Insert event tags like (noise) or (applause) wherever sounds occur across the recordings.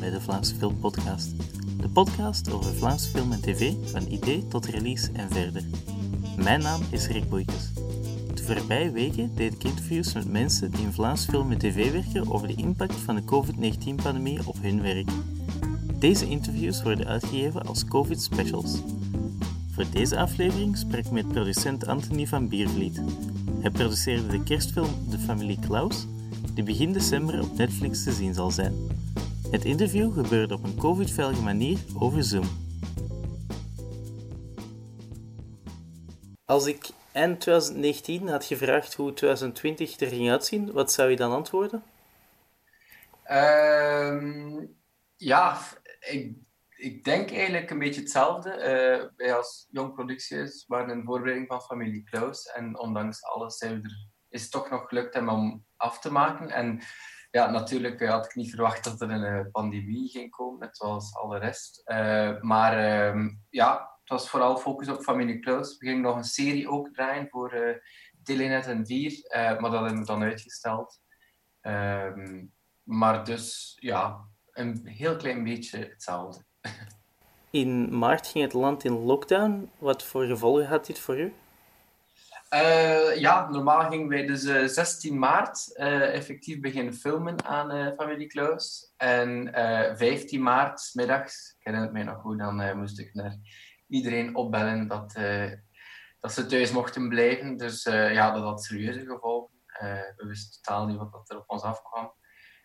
bij de Vlaamse Film Podcast. De podcast over Vlaamse film en tv, van idee tot release en verder. Mijn naam is Rick Boeikes. De voorbije weken deed ik interviews met mensen die in Vlaamse film en tv werken over de impact van de COVID-19-pandemie op hun werk. Deze interviews worden uitgegeven als COVID Specials. Voor deze aflevering spreek ik met producent Anthony van Biervliet. Hij produceerde de kerstfilm De Familie Klaus, die begin december op Netflix te zien zal zijn. Het interview gebeurde op een covid-veilige manier over Zoom. Als ik eind 2019 had gevraagd hoe 2020 er ging uitzien, wat zou je dan antwoorden? Ehm, ja, ik, ik denk eigenlijk een beetje hetzelfde. Uh, wij als Jong Producties waren in voorbereiding van Familie Klaus. En ondanks alles zijn we er, is het toch nog gelukt om af te maken. En ja, natuurlijk had ik niet verwacht dat er een eh, pandemie ging komen, net zoals alle rest. Uh, maar ehm, ja, het was vooral focus op Familie Klaus. We gingen nog een serie ook draaien voor Telenet en 4, maar dat hebben we dan uitgesteld. Ehm, maar dus ja, een heel klein beetje hetzelfde. (laughs) In maart ging het land in lockdown. Wat voor gevolgen had dit voor u? Uh, ja, normaal gingen wij dus uh, 16 maart uh, effectief beginnen filmen aan Familie Klaus. En 15 maart, middags, ik herinner het mij nog goed, dan moest ik naar iedereen opbellen dat, dat ze thuis mochten blijven. Dus ja, dat had serieuze gevolgen. we wisten totaal niet wat er op ons afkwam.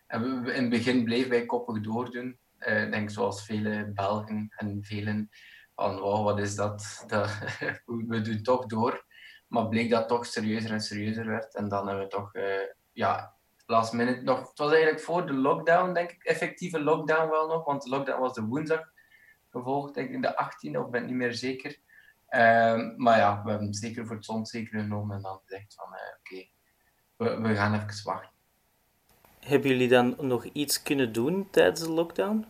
En we, in het begin bleven wij koppig doordoen. Ik denk zoals vele Belgen en velen van, wow, wat is dat? (laughs) dat we doen toch door. Maar bleek dat toch serieuzer en serieuzer werd. En dan hebben we toch, uh, ja, last minute nog. Het was eigenlijk voor de lockdown, denk ik, effectieve lockdown wel nog. Want de lockdown was de woensdag gevolgd, denk ik, de 18e, of ben ik niet meer zeker. Uh, maar ja, we hebben zeker voor het zon zeker genomen en dan gezegd van, uh, oké, we, we gaan even wachten. Hebben jullie dan nog iets kunnen doen tijdens de lockdown?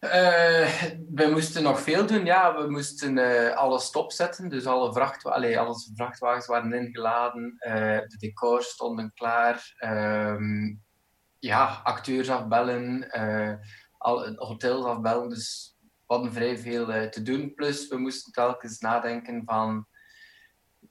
Uh, we moesten nog veel doen, ja. We moesten uh, alles stopzetten. Dus alle, alle vrachtwagens waren ingeladen. Uh, de decors stonden klaar. Ehm, ja, acteurs afbellen. Al, hotels afbellen. Dus we hadden vrij veel te doen. Plus, we moesten telkens nadenken van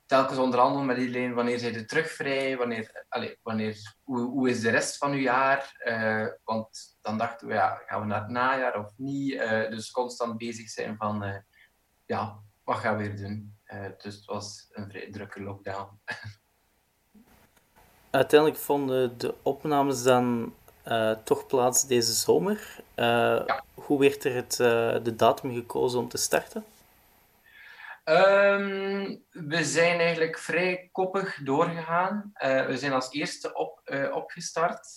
telkens onderhandelen met iedereen wanneer zijn je terug vrij, wanneer, allez, wanneer, hoe, hoe is de rest van uw jaar. Uh, want dan dachten we, ja, gaan we naar het najaar of niet? Uh, dus constant bezig zijn van, uh, ja, wat gaan we weer doen? dus het was een vrij drukke lockdown. (laughs) Uiteindelijk vonden de opnames dan toch plaats deze zomer. Ja. Hoe werd er het, de datum gekozen om te starten? Um, we zijn eigenlijk vrij koppig doorgegaan. Uh, we zijn als eerste op, uh, opgestart.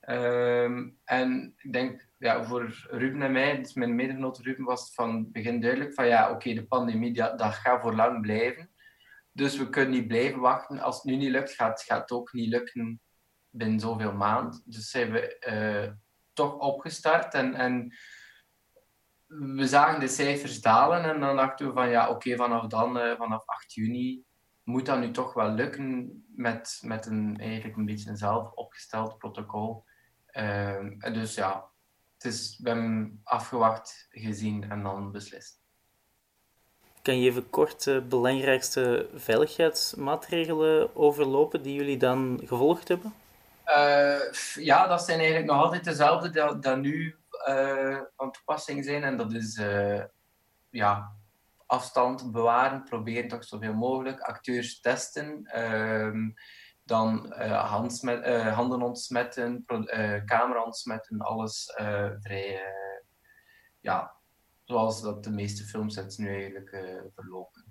Um, en ik denk, ja, voor Ruben en mij, dus mijn medegenoot Ruben, was van het begin duidelijk van ja, oké, de pandemie dat, gaat voor lang blijven. Dus we kunnen niet blijven wachten. Als het nu niet lukt, gaat, gaat het ook niet lukken binnen zoveel maanden. Dus zijn we uh, toch opgestart. En, en we zagen de cijfers dalen en dan dachten we van ja, oké, vanaf dan, uh, vanaf 8 juni, moet dat nu toch wel lukken met, met een, eigenlijk een beetje een zelf opgesteld protocol. Uh, dus ja, het is, we hebben afgewacht, gezien en dan beslist. Kan je even kort de belangrijkste veiligheidsmaatregelen overlopen die jullie dan gevolgd hebben? Uh, ja, dat zijn eigenlijk nog altijd dezelfde dat nu uh, van toepassing zijn. En dat is uh, ja, afstand bewaren, proberen toch zoveel mogelijk. Acteurs testen. Um, dan uh, handsmet, handen ontsmetten, camera ontsmetten, alles vrij, ja, zoals dat de meeste filmsets nu eigenlijk verlopen.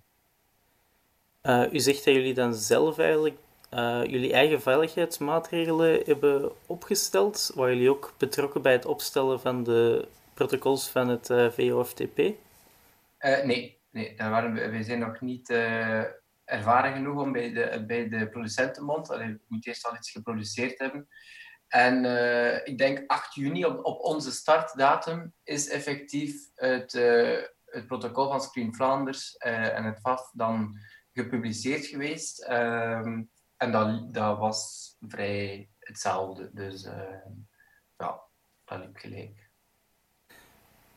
u zegt dat jullie dan zelf eigenlijk uh, jullie eigen veiligheidsmaatregelen hebben opgesteld. Waren jullie ook betrokken bij het opstellen van de protocols van het eh, VOFTP? Eh, nee, nee daar waren we, wij zijn nog niet ervaren genoeg om bij de, bij de producentenmond. We moeten eerst al iets geproduceerd hebben. En ik denk 8 juni, op, op onze startdatum, is effectief het, het protocol van Screen Flanders en het FAF dan gepubliceerd geweest. Ehm, en dat, dat was vrij hetzelfde. Dus uh, ja, dat liep gelijk.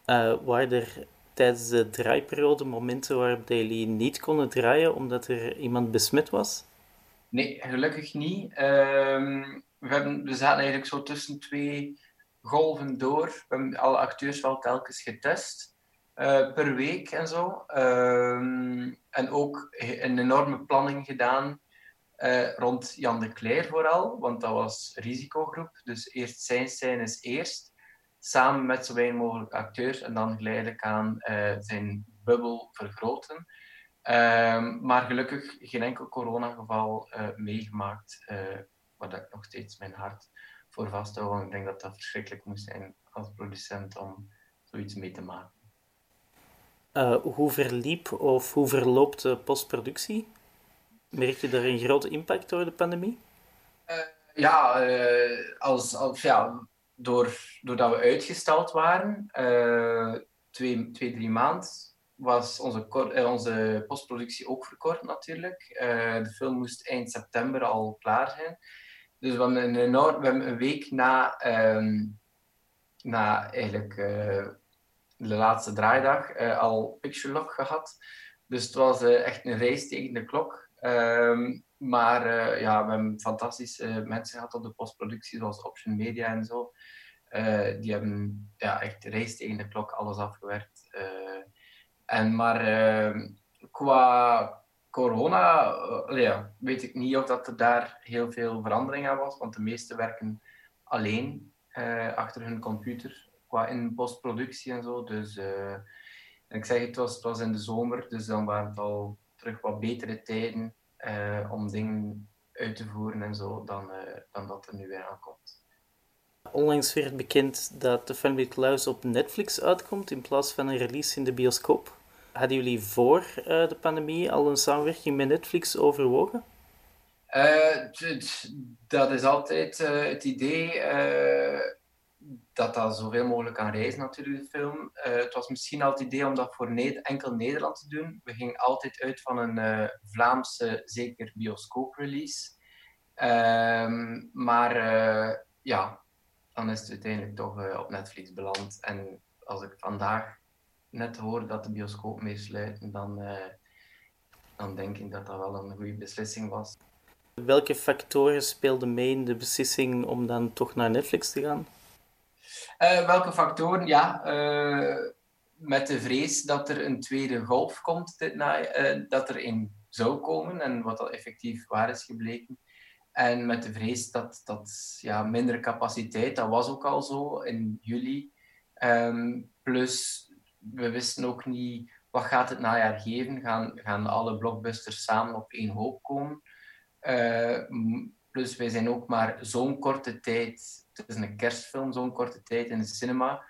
Uh, waren er tijdens de draaiperiode momenten waarop jullie niet konden draaien omdat er iemand besmet was? Nee, gelukkig niet. Ehm, we, hebben, we zaten eigenlijk zo tussen twee golven door. We hebben alle acteurs wel telkens getest. Uh, per week en zo. Ehm, en ook een enorme planning gedaan uh, rond Jan de Cler vooral, want dat was risicogroep. Dus eerst zijn scènes eerst, samen met zo weinig mogelijk acteurs en dan geleidelijk aan uh, zijn bubbel vergroten. Ehm, maar gelukkig geen enkel coronageval uh, meegemaakt, waar ik nog steeds mijn hart voor vasthoud. Want ik denk dat dat verschrikkelijk moest zijn als producent om zoiets mee te maken. hoe verliep of hoe verloopt de postproductie? Merk je daar een grote impact door de pandemie? Uh, ja, uh, als, als, ja door, doordat we uitgesteld waren, uh, twee, twee, drie maanden, was onze, onze postproductie ook verkort natuurlijk. de film moest eind september al klaar zijn. Dus we hebben een, enorm, een week na, um, na eigenlijk, de laatste draaidag al Picture Lock gehad. Dus het was echt een race tegen de klok. Ehm, maar uh, ja, we hebben fantastische mensen gehad op de postproductie, zoals Option Media en zo. Uh, die hebben ja, echt race tegen de klok alles afgewerkt. Uh, en maar ehm, qua corona ja, weet ik niet of dat er daar heel veel verandering aan was, want de meesten werken alleen achter hun computer qua in postproductie en zo. Dus ik zeg, het was, het was in de zomer, dus dan waren het al terug wat betere tijden uh, om dingen uit te voeren en zo, dan, uh, dan dat er nu weer aankomt. Onlangs werd bekend dat The Family Klaus op Netflix uitkomt in plaats van een release in de bioscoop. Hadden jullie voor uh, de pandemie al een samenwerking met Netflix overwogen? dat is altijd het idee dat dat zoveel mogelijk kan reizen natuurlijk, de film. Uh, het was misschien al het idee om dat voor enkel Nederland te doen. We gingen altijd uit van een uh, Vlaamse, zeker bioscoop-release. Um, maar uh, ja, dan is het uiteindelijk toch op Netflix beland. En als ik vandaag net hoor dat de bioscoop mee sluiten, dan, dan denk ik dat dat wel een goede beslissing was. Welke factoren speelden mee in de beslissing om dan toch naar Netflix te gaan? Uh, welke factoren? Ja, uh, met de vrees dat er een tweede golf komt dit na, uh, dat er in zou komen en wat dat effectief waar is gebleken. En met de vrees dat, dat ja, minder capaciteit, dat was ook al zo in juli. Um, plus, we wisten ook niet wat gaat het najaar geven. Gaan, gaan alle blockbusters samen op één hoop komen? plus, wij zijn ook maar zo'n korte tijd het is een kerstfilm, zo'n korte tijd in de cinema.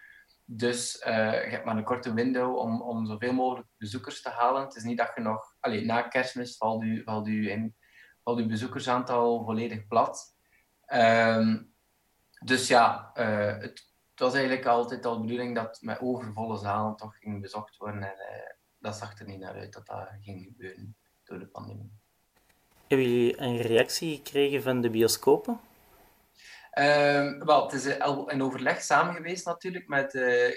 Dus uh, je hebt maar een korte window om, om zoveel mogelijk bezoekers te halen. Het is niet dat je nog... Allez, na kerstmis valt je, valt in, valt bezoekersaantal volledig plat. Um, dus ja, uh, het, was eigenlijk altijd al de bedoeling dat met overvolle zalen toch ging bezocht worden. En uh, dat zag er niet naar uit dat dat ging gebeuren door de pandemie. Hebben jullie een reactie gekregen van de bioscopen? Um, wel, het is in overleg samen geweest natuurlijk met uh,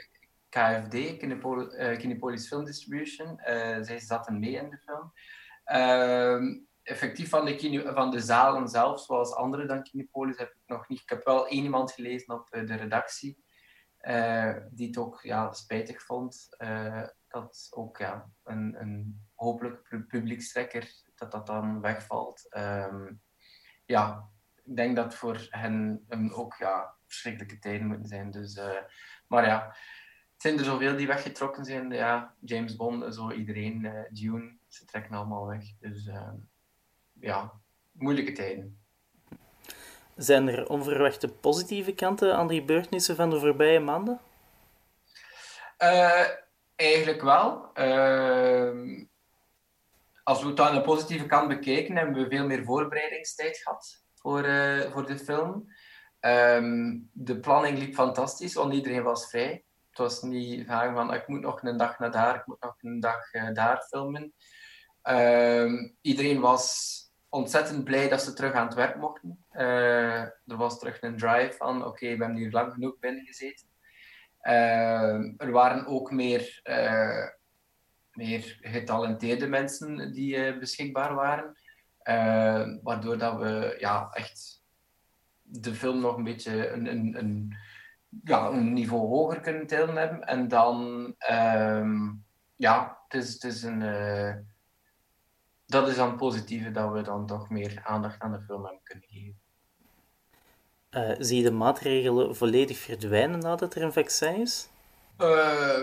KFD, Kinepol Kinepolis Film Distribution. Uh, zij zaten mee in de film. Uh, effectief van de, van de zalen zelf, zoals andere dan Kinepolis, heb ik nog niet. Ik heb wel één iemand gelezen op de redactie, die het ook ja, spijtig vond dat ook ja, een, een hopelijk publiekstrekker dat dat dan wegvalt. Um, ja, ik denk dat voor hen um, ook ja, verschrikkelijke tijden moeten zijn. Dus, uh, maar ja, het zijn er zoveel die weggetrokken zijn. Ja, James Bond, zo iedereen, uh, Dune, ze trekken allemaal weg. Dus uh, ja, moeilijke tijden. Zijn er onverwachte positieve kanten aan de gebeurtenissen van de voorbije maanden? eigenlijk wel. Ehm, als we het aan de positieve kant bekijken, hebben we veel meer voorbereidingstijd gehad voor, uh, voor de film. Um, de planning liep fantastisch, want iedereen was vrij. Het was niet vragen van ik moet nog een dag naar daar, ik moet nog een dag uh, daar filmen. Um, iedereen was ontzettend blij dat ze terug aan het werk mochten. Uh, er was terug een drive van oké, okay, we hebben hier lang genoeg binnen gezeten. er waren ook meer, meer getalenteerde mensen die beschikbaar waren. Waardoor dat we ja, echt de film nog een beetje een, een, een, ja, een niveau hoger kunnen tillen hebben. En dan, ehm, ja, het is, het is een. Uh, dat is dan het positieve dat we dan toch meer aandacht aan de film hebben kunnen geven. Uh, zie je de maatregelen volledig verdwijnen nadat er een vaccin is? Uh,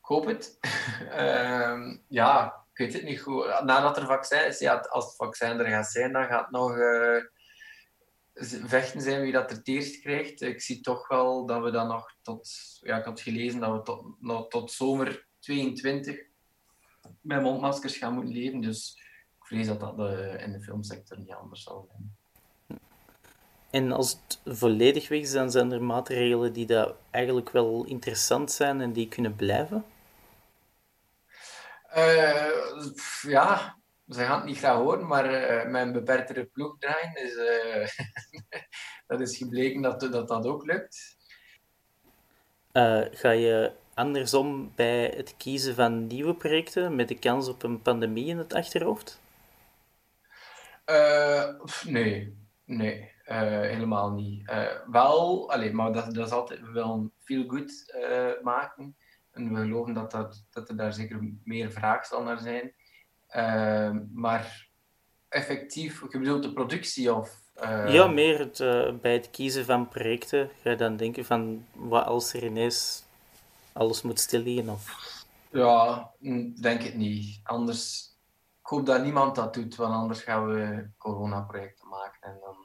ik hoop het. (laughs) Ehm, ja, ik weet het niet goed. Nadat er vaccin is, ja, als het vaccin er gaat zijn, dan gaat nog vechten zijn wie dat er het eerst krijgt. Ik zie toch wel dat we dan nog tot... Ja, ik had gelezen dat we tot, nog, tot zomer 22 met mondmaskers gaan moeten leven. Dus ik vrees dat dat uh, in de filmsector niet anders zal zijn. En als het volledig weg is, dan zijn er maatregelen die dat eigenlijk wel interessant zijn en die kunnen blijven? Uh, ja, ze gaan het niet graag horen, maar uh, met een beperktere ploeg draaien, is, uh, (laughs) dat is gebleken dat, dat dat ook lukt. Ga je andersom bij het kiezen van nieuwe projecten met de kans op een pandemie in het achterhoofd? nee, nee, helemaal niet. wel, allez, maar dat, dat is altijd wel een feel good maken. En we geloven dat, dat, dat er daar zeker meer vraag zal naar zijn. Ehm, maar effectief, je bedoelt de productie of... Uh... Ja, meer het, uh, bij het kiezen van projecten ga je dan denken van wat als er ineens alles moet stilliggen of... Ja, denk het niet. Anders, ik hoop dat niemand dat doet, want anders gaan we corona-projecten maken en dan,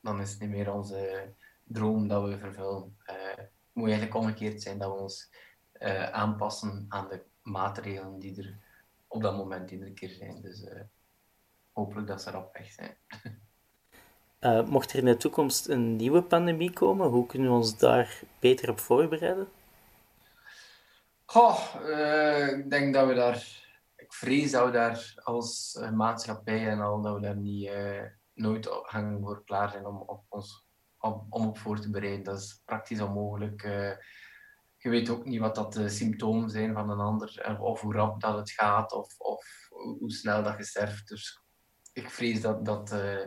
dan is het niet meer onze droom dat we vervullen. Uh, het moet eigenlijk omgekeerd zijn dat we ons aanpassen aan de maatregelen die er op dat moment iedere keer zijn. Dus uh, hopelijk dat ze erop weg zijn. Uh, (laughs) mocht er in de toekomst een nieuwe pandemie komen, hoe kunnen we ons daar beter op voorbereiden? Goh, ik denk dat we daar... Ik vrees dat we daar als maatschappij en al, dat we daar niet, nooit hangen voor klaar zijn om, op ons, om, om op voor te bereiden. Dat is praktisch onmogelijk je weet ook niet wat dat de symptomen zijn van een ander, of hoe rap dat het gaat, of, of hoe snel dat je sterft. Dus ik vrees dat, dat uh,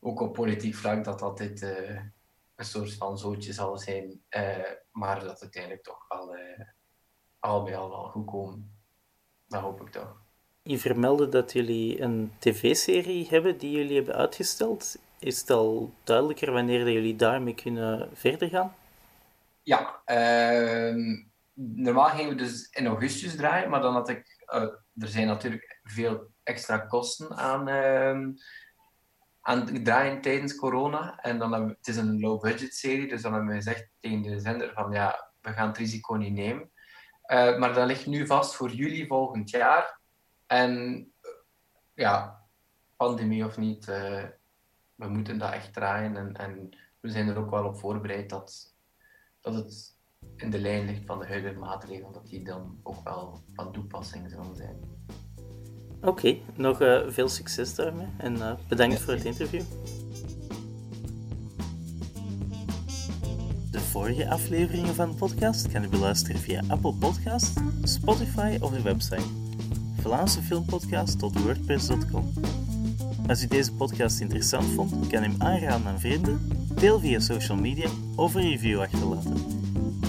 ook op politiek vlak dat dat dit uh, een soort van zootje zal zijn, maar dat het uiteindelijk toch wel al bij al wel goed komen. Dat hoop ik toch. Je vermeldde dat jullie een tv-serie hebben die jullie hebben uitgesteld. Is het al duidelijker wanneer jullie daarmee kunnen verder gaan? Ja, uh, normaal gingen we dus in augustus draaien, maar dan had ik... Uh, er zijn natuurlijk veel extra kosten aan, uh, aan draaien tijdens corona. En dan het is een low-budget serie, dus dan hebben we gezegd tegen de zender van ja, we gaan het risico niet nemen. Uh, maar dat ligt nu vast voor juli volgend jaar. En uh, ja, pandemie of niet, we moeten dat echt draaien. En, en we zijn er ook wel op voorbereid dat dat het in de lijn ligt van de huidige maatregelen, dat die dan ook wel van toepassing zullen zijn. Oké, nog uh, veel succes daarmee en uh, bedankt voor het interview. De vorige afleveringen van de podcast kan u beluisteren via Apple Podcast, Spotify of de website vlaamsefilmpodcast.wordpress.com. Als u deze podcast interessant vond, kan u hem aanraden aan vrienden Deel via social media of een review achterlaten.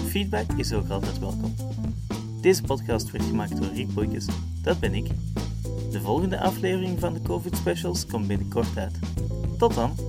Feedback is ook altijd welkom. Deze podcast werd gemaakt door Rick Boykes, dat ben ik. De volgende aflevering van de COVID Specials komt binnenkort uit. Tot dan!